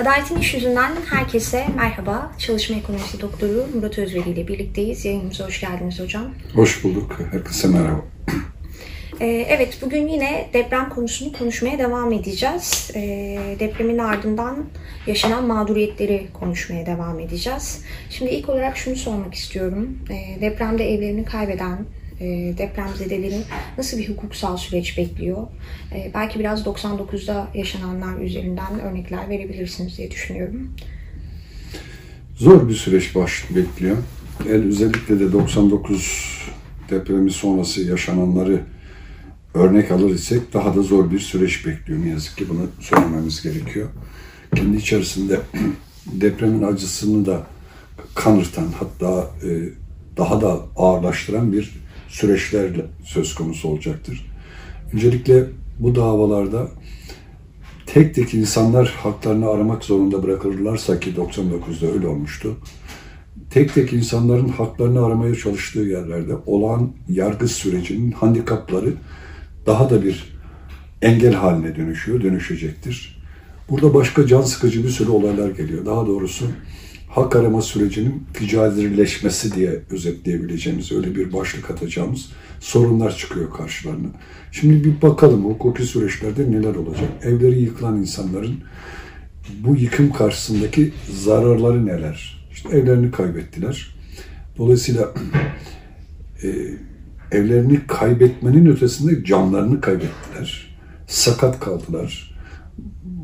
Adaletin İş Yüzünden herkese merhaba. Çalışma Ekonomisi Doktoru Murat Özveri ile birlikteyiz. Yayınımıza hoş geldiniz hocam. Hoş bulduk. Herkese merhaba. Ee, evet, bugün yine deprem konusunu konuşmaya devam edeceğiz. Ee, depremin ardından yaşanan mağduriyetleri konuşmaya devam edeceğiz. Şimdi ilk olarak şunu sormak istiyorum. Ee, depremde evlerini kaybeden e, depremzedeleri nasıl bir hukuksal süreç bekliyor? belki biraz 99'da yaşananlar üzerinden örnekler verebilirsiniz diye düşünüyorum. Zor bir süreç baş bekliyor. El özellikle de 99 depremi sonrası yaşananları örnek alır isek daha da zor bir süreç bekliyor. Ne yazık ki bunu söylememiz gerekiyor. Kendi içerisinde depremin acısını da kanırtan hatta e, daha da ağırlaştıran bir süreçler söz konusu olacaktır. Öncelikle bu davalarda tek tek insanlar haklarını aramak zorunda bırakılırlarsa ki 99'da öyle olmuştu. Tek tek insanların haklarını aramaya çalıştığı yerlerde olan yargı sürecinin handikapları daha da bir engel haline dönüşüyor, dönüşecektir. Burada başka can sıkıcı bir sürü olaylar geliyor. Daha doğrusu hak arama sürecinin ticarileşmesi diye özetleyebileceğimiz, öyle bir başlık atacağımız sorunlar çıkıyor karşılarına. Şimdi bir bakalım hukuki süreçlerde neler olacak? Evleri yıkılan insanların bu yıkım karşısındaki zararları neler? İşte evlerini kaybettiler. Dolayısıyla e, evlerini kaybetmenin ötesinde canlarını kaybettiler. Sakat kaldılar.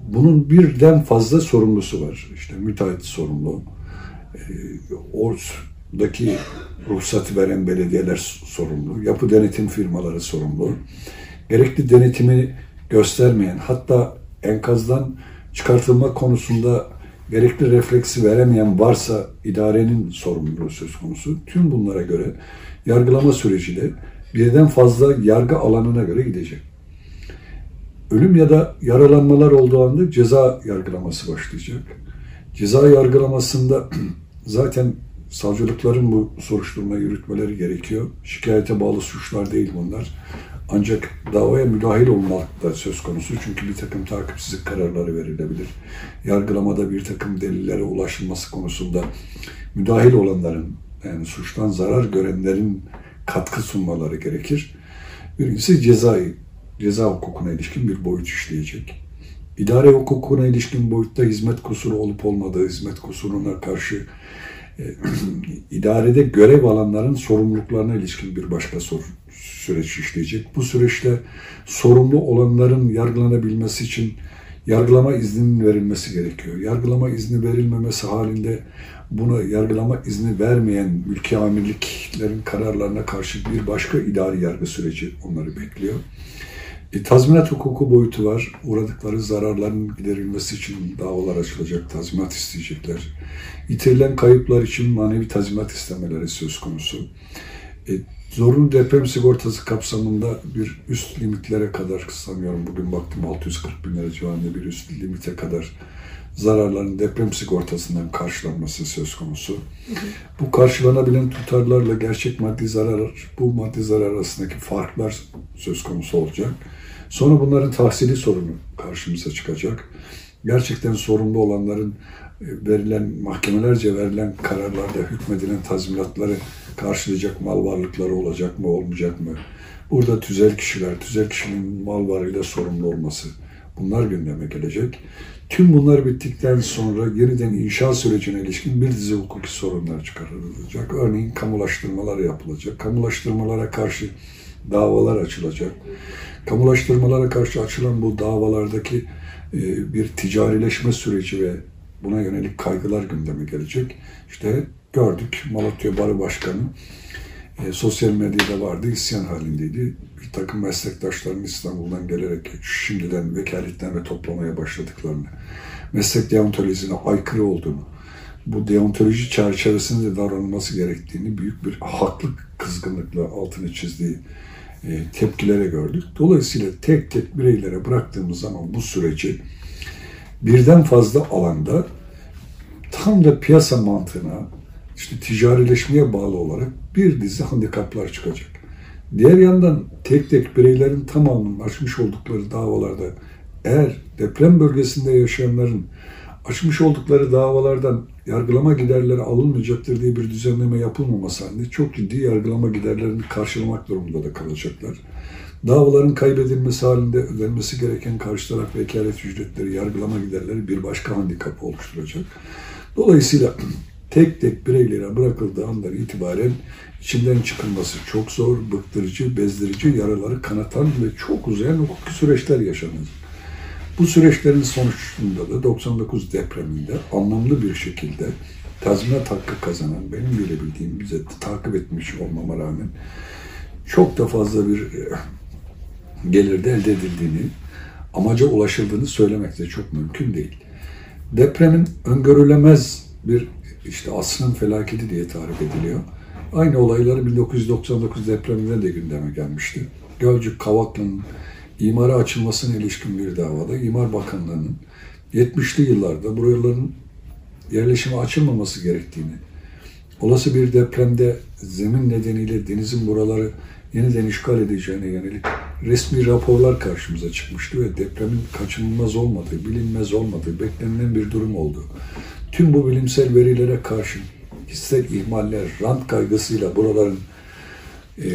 Bunun birden fazla sorumlusu var. İşte müteahhit sorumlu, e, oradaki ruhsatı veren belediyeler sorumlu, yapı denetim firmaları sorumlu. Gerekli denetimi göstermeyen, hatta enkazdan çıkartılma konusunda gerekli refleksi veremeyen varsa idarenin sorumluluğu söz konusu. Tüm bunlara göre yargılama süreci de birden fazla yargı alanına göre gidecek. Ölüm ya da yaralanmalar olduğu anda ceza yargılaması başlayacak. Ceza yargılamasında zaten savcılıkların bu soruşturma yürütmeleri gerekiyor. Şikayete bağlı suçlar değil bunlar. Ancak davaya müdahil olmak da söz konusu. Çünkü bir takım takipsizlik kararları verilebilir. Yargılamada bir takım delillere ulaşılması konusunda müdahil olanların, yani suçtan zarar görenlerin katkı sunmaları gerekir. Birincisi cezai, ceza hukukuna ilişkin bir boyut işleyecek. İdare hukukuna ilişkin boyutta hizmet kusuru olup olmadığı hizmet kusuruna karşı e, idarede görev alanların sorumluluklarına ilişkin bir başka sor, süreç işleyecek. Bu süreçte sorumlu olanların yargılanabilmesi için yargılama izninin verilmesi gerekiyor. Yargılama izni verilmemesi halinde buna yargılama izni vermeyen ülke amirliklerin kararlarına karşı bir başka idari yargı süreci onları bekliyor. E, tazminat hukuku boyutu var. Uğradıkları zararların giderilmesi için davalar açılacak, tazminat isteyecekler. İtirilen kayıplar için manevi tazminat istemeleri söz konusu. E, zorunlu deprem sigortası kapsamında bir üst limitlere kadar sanıyorum bugün baktım 640 bin lira civarında bir üst limite kadar zararların deprem sigortasından karşılanması söz konusu. Hı hı. Bu karşılanabilen tutarlarla gerçek maddi zarar, bu maddi zarar arasındaki farklar söz konusu olacak. Sonra bunların tahsili sorunu karşımıza çıkacak. Gerçekten sorumlu olanların e, verilen mahkemelerce verilen kararlarda hükmedilen tazminatları karşılayacak mal varlıkları olacak mı olmayacak mı? Burada tüzel kişiler, tüzel kişinin mal varlığıyla sorumlu olması bunlar gündeme gelecek. Tüm bunlar bittikten sonra yeniden inşa sürecine ilişkin bir dizi hukuki sorunlar çıkarılacak. Örneğin kamulaştırmalar yapılacak. Kamulaştırmalara karşı davalar açılacak. Kamulaştırmalara karşı açılan bu davalardaki e, bir ticarileşme süreci ve buna yönelik kaygılar gündeme gelecek. İşte gördük Malatya Baro Başkanı e, sosyal medyada vardı, isyan halindeydi. Bir takım meslektaşların İstanbul'dan gelerek şimdiden vekaletten ve toplamaya başladıklarını, meslek deontolojisine aykırı olduğunu, bu deontoloji çerçevesinde davranılması gerektiğini büyük bir haklı kızgınlıkla altını çizdiği e, tepkilere gördük. Dolayısıyla tek tek bireylere bıraktığımız zaman bu süreci birden fazla alanda tam da piyasa mantığına, işte ticarileşmeye bağlı olarak bir dizi handikaplar çıkacak. Diğer yandan tek tek bireylerin tamamının açmış oldukları davalarda eğer deprem bölgesinde yaşayanların açmış oldukları davalardan yargılama giderleri alınmayacaktır diye bir düzenleme yapılmaması halinde çok ciddi yargılama giderlerini karşılamak durumunda da kalacaklar. Davaların kaybedilmesi halinde ödenmesi gereken karşı taraf vekalet ücretleri, yargılama giderleri bir başka handikap oluşturacak. Dolayısıyla tek tek bireylere bırakıldığı andan itibaren içinden çıkılması çok zor, bıktırıcı, bezdirici, yaraları kanatan ve çok uzayan hukuki süreçler yaşanır. Bu süreçlerin sonucunda da 99 depreminde anlamlı bir şekilde tazminat hakkı kazanan, benim bile bize takip etmiş olmama rağmen çok da fazla bir e, gelirde elde edildiğini, amaca ulaşıldığını söylemek de çok mümkün değil. Depremin öngörülemez bir işte asrın felaketi diye tarif ediliyor. Aynı olayları 1999 depreminde de gündeme gelmişti. Gölcük Kavaklı'nın imara açılmasına ilişkin bir davada İmar Bakanlığı'nın 70'li yıllarda buraların yerleşime açılmaması gerektiğini, olası bir depremde zemin nedeniyle denizin buraları yeniden işgal edeceğine yönelik resmi raporlar karşımıza çıkmıştı ve depremin kaçınılmaz olmadığı, bilinmez olmadığı, beklenilen bir durum oldu. Tüm bu bilimsel verilere karşın kişisel ihmaller, rant kaygısıyla buraların e,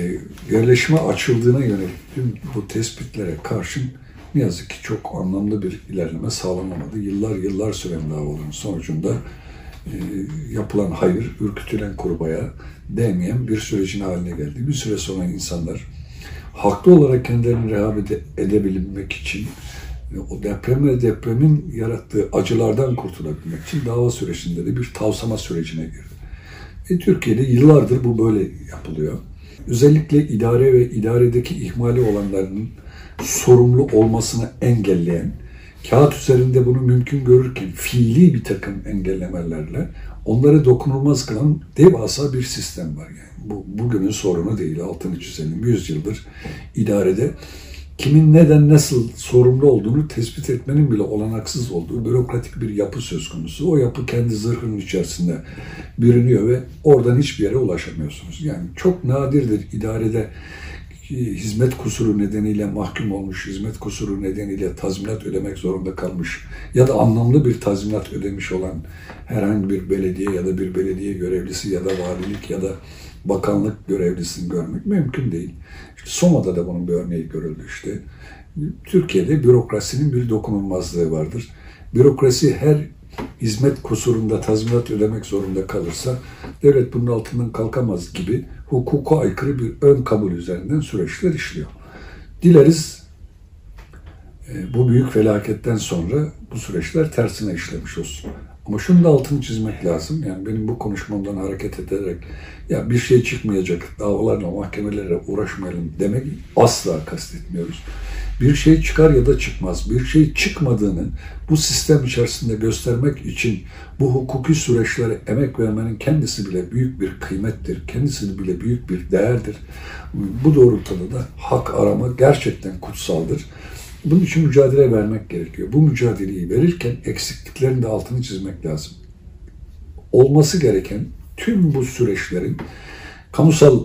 yerleşime açıldığına yönelik tüm bu tespitlere karşın ne yazık ki çok anlamlı bir ilerleme sağlanamadı. Yıllar yıllar süren davaların sonucunda e, yapılan hayır, ürkütülen kurbaya değmeyen bir sürecin haline geldi. Bir süre sonra insanlar haklı olarak kendilerini rehavet edebilmek için o deprem ve depremin yarattığı acılardan kurtulabilmek için dava sürecinde de bir tavsama sürecine girdi. E, Türkiye'de yıllardır bu böyle yapılıyor. Özellikle idare ve idaredeki ihmali olanların sorumlu olmasını engelleyen, kağıt üzerinde bunu mümkün görürken fiili bir takım engellemelerle onları dokunulmaz kılan devasa bir sistem var. Yani bu bugünün sorunu değil, altını çizelim. Yüz yıldır idarede kimin neden nasıl sorumlu olduğunu tespit etmenin bile olanaksız olduğu bürokratik bir yapı söz konusu. O yapı kendi zırhının içerisinde bürünüyor ve oradan hiçbir yere ulaşamıyorsunuz. Yani çok nadirdir idarede hizmet kusuru nedeniyle mahkum olmuş, hizmet kusuru nedeniyle tazminat ödemek zorunda kalmış ya da anlamlı bir tazminat ödemiş olan herhangi bir belediye ya da bir belediye görevlisi ya da valilik ya da bakanlık görevlisini görmek mümkün değil. Soma'da da bunun bir örneği görüldü işte. Türkiye'de bürokrasinin bir dokunulmazlığı vardır. Bürokrasi her hizmet kusurunda tazminat ödemek zorunda kalırsa devlet bunun altından kalkamaz gibi hukuka aykırı bir ön kabul üzerinden süreçler işliyor. Dileriz bu büyük felaketten sonra bu süreçler tersine işlemiş olsun. Ama şunu da altını çizmek lazım. Yani benim bu konuşmamdan hareket ederek ya bir şey çıkmayacak, davalarla, mahkemelere uğraşmayalım demek asla kastetmiyoruz. Bir şey çıkar ya da çıkmaz. Bir şey çıkmadığını bu sistem içerisinde göstermek için bu hukuki süreçlere emek vermenin kendisi bile büyük bir kıymettir. Kendisi bile büyük bir değerdir. Bu doğrultuda da hak arama gerçekten kutsaldır. Bunun için mücadele vermek gerekiyor. Bu mücadeleyi verirken eksikliklerin de altını çizmek lazım. Olması gereken tüm bu süreçlerin kamusal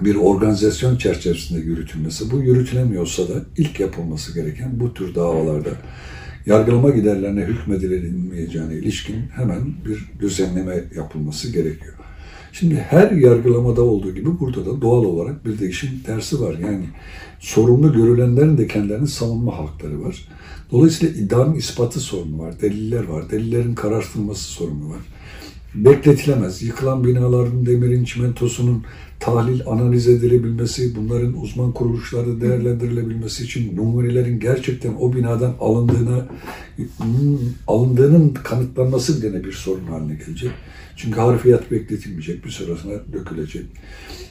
bir organizasyon çerçevesinde yürütülmesi, bu yürütülemiyorsa da ilk yapılması gereken bu tür davalarda yargılama giderlerine hükmedilemeyeceğine ilişkin hemen bir düzenleme yapılması gerekiyor. Şimdi her yargılamada olduğu gibi burada da doğal olarak bir değişim tersi var. Yani sorumlu görülenlerin de kendilerini savunma hakları var. Dolayısıyla iddianın ispatı sorunu var, deliller var, delillerin karartılması sorunu var. Bekletilemez. Yıkılan binaların, demirin, çimentosunun tahlil, analiz edilebilmesi, bunların uzman kuruluşlarda değerlendirilebilmesi için numunelerin gerçekten o binadan alındığına alındığının kanıtlanması bile bir sorun haline gelecek. Çünkü harfiyat bekletilmeyecek, bir süre sonra dökülecek.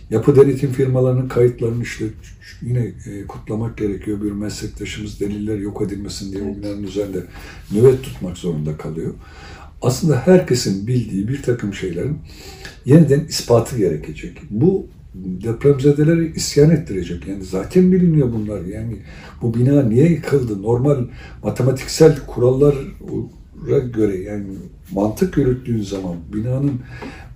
Yapı denetim firmalarının kayıtlarını işte yine e, kutlamak gerekiyor. Bir meslektaşımız deliller yok edilmesin diye evet. o binanın üzerinde nöbet tutmak zorunda kalıyor. Aslında herkesin bildiği bir takım şeylerin yeniden ispatı gerekecek. Bu depremzedeleri isyan ettirecek. Yani zaten biliniyor bunlar. Yani bu bina niye yıkıldı? Normal matematiksel kurallara göre yani mantık yürüttüğün zaman binanın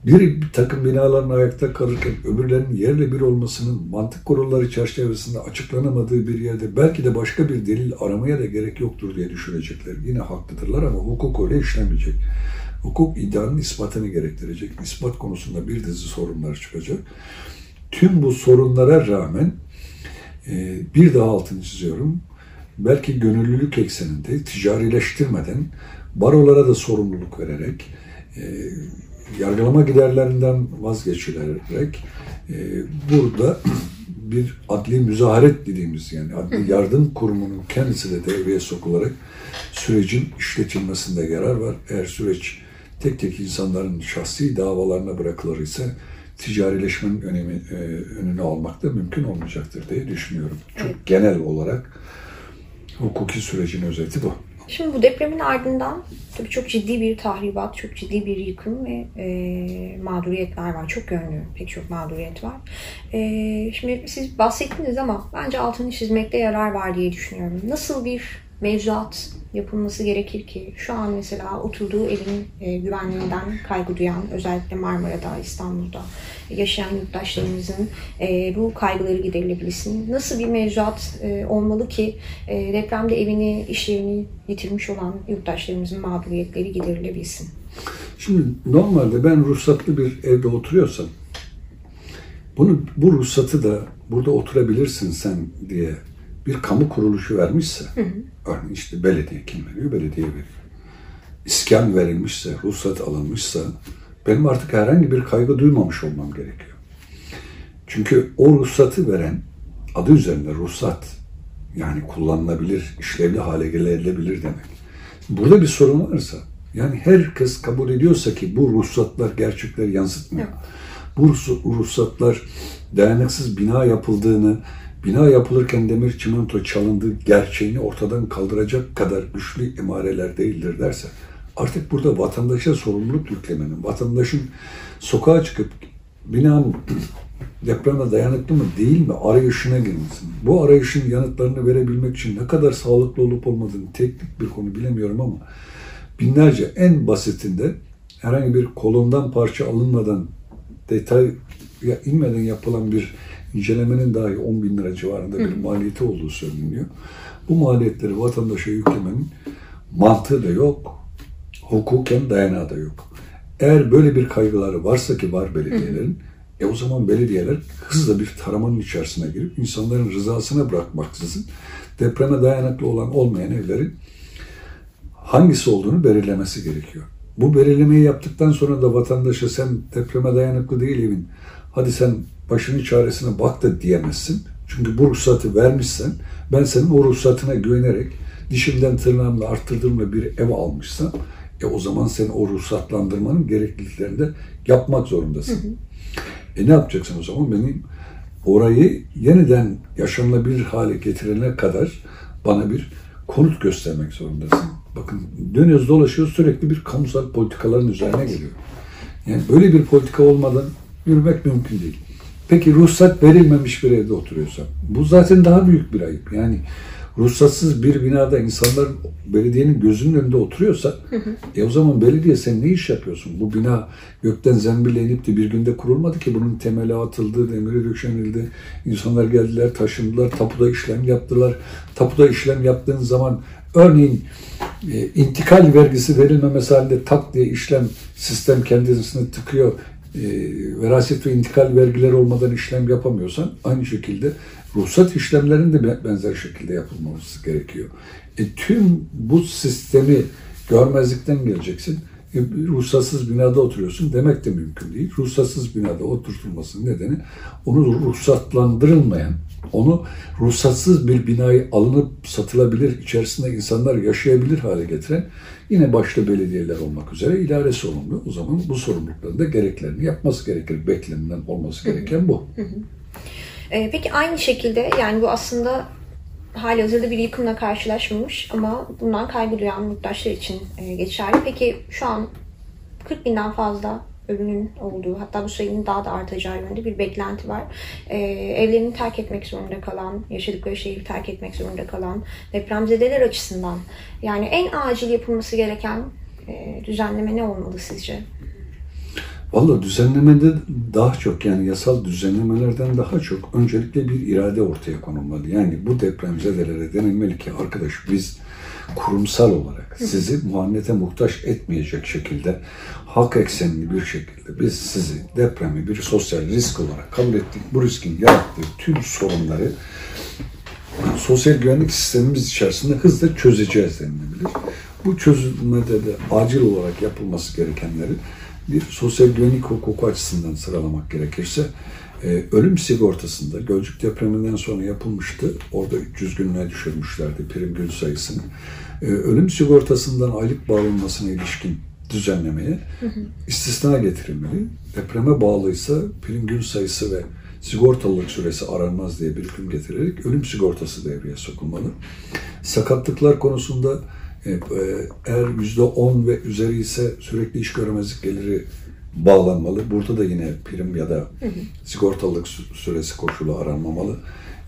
bir, takım binaların ayakta kalırken öbürlerinin yerle bir olmasının mantık kurulları çerçevesinde açıklanamadığı bir yerde belki de başka bir delil aramaya da gerek yoktur diye düşünecekler. Yine haklıdırlar ama hukuk öyle işlemeyecek. Hukuk iddianın ispatını gerektirecek. İspat konusunda bir dizi sorunlar çıkacak. Tüm bu sorunlara rağmen e, bir daha altını çiziyorum. Belki gönüllülük ekseninde ticarileştirmeden barolara da sorumluluk vererek e, yargılama giderlerinden vazgeçilerek e, burada bir adli müzaharet dediğimiz yani adli yardım kurumunun kendisi de devreye sokularak sürecin işletilmesinde yarar var. Eğer süreç tek tek insanların şahsi davalarına bırakılır ise ticarileşmenin önemi, e, önünü almak da mümkün olmayacaktır diye düşünüyorum. Çok genel olarak hukuki sürecin özeti bu. Şimdi bu depremin ardından tabii çok ciddi bir tahribat, çok ciddi bir yıkım ve e, mağduriyetler var. Çok yönlü pek çok mağduriyet var. E, şimdi siz bahsettiniz ama bence altını çizmekte yarar var diye düşünüyorum. Nasıl bir mevzuat yapılması gerekir ki şu an mesela oturduğu evin e, güvenliğinden kaygı duyan özellikle Marmara'da, İstanbul'da yaşayan yurttaşlarımızın e, bu kaygıları giderilebilsin. Nasıl bir mevzuat e, olmalı ki e, depremde evini, işlerini yitirmiş olan yurttaşlarımızın mağduriyetleri giderilebilsin? Şimdi normalde ben ruhsatlı bir evde oturuyorsam bunu bu ruhsatı da burada oturabilirsin sen diye bir kamu kuruluşu vermişse, hı hı. örneğin işte belediye kim veriyor? Belediye veriyor. İskan verilmişse, ruhsat alınmışsa benim artık herhangi bir kaygı duymamış olmam gerekiyor. Çünkü o ruhsatı veren, adı üzerinde ruhsat, yani kullanılabilir, işlevli hale gelebilir demek. Burada bir sorun varsa, yani herkes kabul ediyorsa ki bu ruhsatlar gerçekleri yansıtmıyor. Evet. Bu ruhsatlar dayanıksız bina yapıldığını, bina yapılırken demir çimento çalındığı gerçeğini ortadan kaldıracak kadar güçlü emareler değildir derse artık burada vatandaşa sorumluluk yüklemenin, vatandaşın sokağa çıkıp binanın depreme dayanıklı mı değil mi arayışına girmesin. Bu arayışın yanıtlarını verebilmek için ne kadar sağlıklı olup olmadığını teknik bir konu bilemiyorum ama binlerce en basitinde herhangi bir kolondan parça alınmadan detay inmeden yapılan bir incelemenin dahi 10 bin lira civarında bir maliyeti olduğu söyleniyor. Bu maliyetleri vatandaşa yüklemenin mantığı da yok, hukuken dayanağı da yok. Eğer böyle bir kaygıları varsa ki var belediyelerin, e o zaman belediyeler hızla bir taramanın içerisine girip insanların rızasına bırakmaksızın depreme dayanıklı olan olmayan evlerin hangisi olduğunu belirlemesi gerekiyor. Bu belirlemeyi yaptıktan sonra da vatandaşa sen depreme dayanıklı değil evin, hadi sen başının çaresine bak da diyemezsin. Çünkü bu ruhsatı vermişsen ben senin o ruhsatına güvenerek dişimden tırnağımla arttırdığımla bir ev almışsam e o zaman sen o ruhsatlandırmanın gerekliliklerini de yapmak zorundasın. Hı hı. E ne yapacaksın o zaman? Benim orayı yeniden yaşanılabilir hale getirene kadar bana bir konut göstermek zorundasın. Bakın dönüyoruz dolaşıyoruz sürekli bir kamusal politikaların üzerine geliyor. Yani böyle bir politika olmadan yürümek mümkün değil. Peki ruhsat verilmemiş bir evde oturuyorsan bu zaten daha büyük bir ayıp. Yani ruhsatsız bir binada insanlar belediyenin gözünün önünde oturuyorsa hı hı. e o zaman belediye sen ne iş yapıyorsun? Bu bina gökten zembille inip de bir günde kurulmadı ki bunun temeli atıldı, demiri döşenildi. İnsanlar geldiler, taşındılar, tapuda işlem yaptılar. Tapuda işlem yaptığın zaman örneğin e, intikal vergisi verilmemesi halinde tak diye işlem sistem kendisini tıkıyor e, veraset ve intikal vergileri olmadan işlem yapamıyorsan aynı şekilde ruhsat işlemlerinin de benzer şekilde yapılması gerekiyor. E, tüm bu sistemi görmezlikten geleceksin. E, ruhsatsız binada oturuyorsun demek de mümkün değil. Ruhsatsız binada oturtulmasının nedeni onu ruhsatlandırılmayan, onu ruhsatsız bir binayı alınıp satılabilir, içerisinde insanlar yaşayabilir hale getiren yine başta belediyeler olmak üzere ilare sorumlu. O zaman bu sorumlulukların da gereklerini yapması gerekir. Beklenilen olması gereken bu. E, peki aynı şekilde yani bu aslında hali hazırda bir yıkımla karşılaşmamış ama bundan kaygı duyan yurttaşlar için e, geçerli. Peki şu an 40 binden fazla ölünün olduğu hatta bu sayının daha da artacağı yönünde bir beklenti var. Ee, evlerini terk etmek zorunda kalan, yaşadıkları şehri terk etmek zorunda kalan depremzedeler açısından yani en acil yapılması gereken e, düzenleme ne olmalı sizce? Valla düzenlemede daha çok yani yasal düzenlemelerden daha çok öncelikle bir irade ortaya konulmalı. Yani bu depremzedelere denilmeli ki arkadaş biz kurumsal olarak sizi muhannete muhtaç etmeyecek şekilde hak eksenli bir şekilde biz sizi depremi bir sosyal risk olarak kabul ettik. Bu riskin yarattığı tüm sorunları sosyal güvenlik sistemimiz içerisinde hızla çözeceğiz denilebilir. Bu çözülmede de acil olarak yapılması gerekenleri bir sosyal güvenlik hukuku açısından sıralamak gerekirse e, ölüm sigortasında Gölcük depreminden sonra yapılmıştı. Orada 300 gününe düşürmüşlerdi prim gün sayısını. E, ölüm sigortasından aylık bağlanmasına ilişkin düzenlemeye istisna getirilmeli. Depreme bağlıysa prim gün sayısı ve sigortalılık süresi aranmaz diye bir hüküm getirerek ölüm sigortası devreye sokulmalı. Sakatlıklar konusunda e, eğer yüzde on ve üzeri ise sürekli iş göremezlik geliri bağlanmalı. Burada da yine prim ya da sigortalılık süresi koşulu aranmamalı.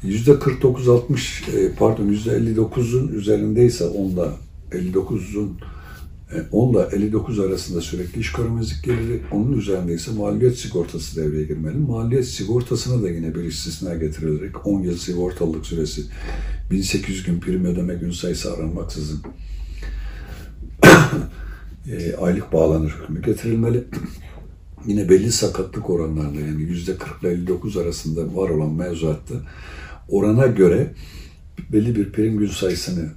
Yüzde 49-60 e, pardon yüzde 59'un üzerindeyse onda 59'un 10 ile 59 arasında sürekli iş görmezlik geliri, onun üzerindeyse maliyet sigortası devreye girmeli. Maliyet sigortasına da yine bir istisna getirilerek 10 yıl sigortalılık süresi 1800 gün prim ödeme gün sayısı aranmaksızın e, aylık bağlanır hükmü getirilmeli. Yine belli sakatlık oranlarında yani yüzde 40 ile 59 arasında var olan mevzuatta orana göre belli bir prim gün sayısını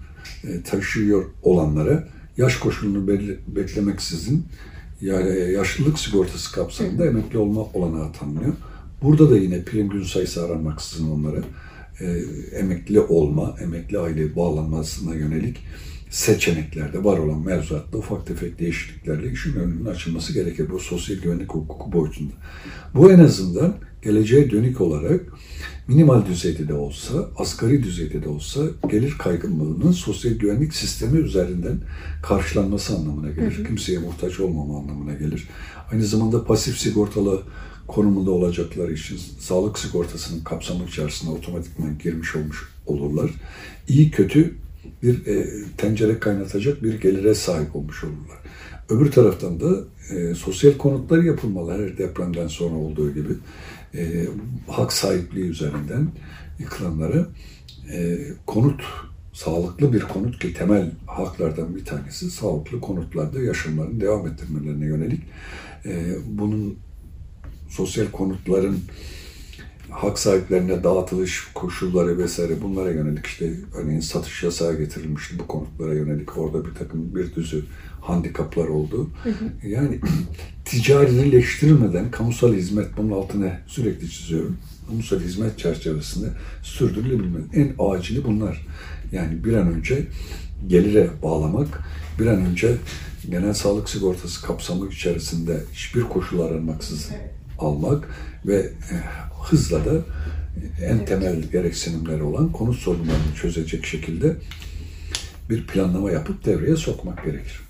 e, taşıyor olanlara yaş koşulunu belli, beklemeksizin yani yaşlılık sigortası kapsamında emekli olma olanağı tanınıyor. Burada da yine prim gün sayısı aranmaksızın onlara e, emekli olma, emekli aile bağlanmasına yönelik seçeneklerde var olan mevzuatta ufak tefek değişikliklerle işin önünün açılması gerekir bu sosyal güvenlik hukuku boyutunda. Bu en azından geleceğe dönük olarak minimal düzeyde de olsa, asgari düzeyde de olsa gelir kaygınlığının sosyal güvenlik sistemi üzerinden karşılanması anlamına gelir. Hı hı. Kimseye muhtaç olmama anlamına gelir. Aynı zamanda pasif sigortalı konumunda olacaklar için sağlık sigortasının kapsamı içerisinde otomatikman girmiş olmuş olurlar. İyi kötü bir e, tencere kaynatacak bir gelire sahip olmuş olurlar. Öbür taraftan da e, sosyal konutlar yapılmalı her depremden sonra olduğu gibi. E, hak sahipliği üzerinden yıkılanlara e, konut, sağlıklı bir konut ki temel haklardan bir tanesi sağlıklı konutlarda yaşamlarını devam ettirmelerine yönelik e, bunun sosyal konutların hak sahiplerine dağıtılış koşulları vesaire bunlara yönelik işte örneğin satış yasağı getirilmişti bu konutlara yönelik orada bir takım bir düzü handikaplar oldu. Hı hı. Yani ticarileştirilmeden kamusal hizmet bunun altına sürekli çiziyorum. Kamusal hizmet çerçevesinde sürdürülebilmeli. En acili bunlar. Yani bir an önce gelire bağlamak, bir an önce genel sağlık sigortası kapsamı içerisinde hiçbir koşul aranmaksızın almak ve e, hızla da en temel gereksinimleri olan konut sorunlarını çözecek şekilde bir planlama yapıp devreye sokmak gerekir.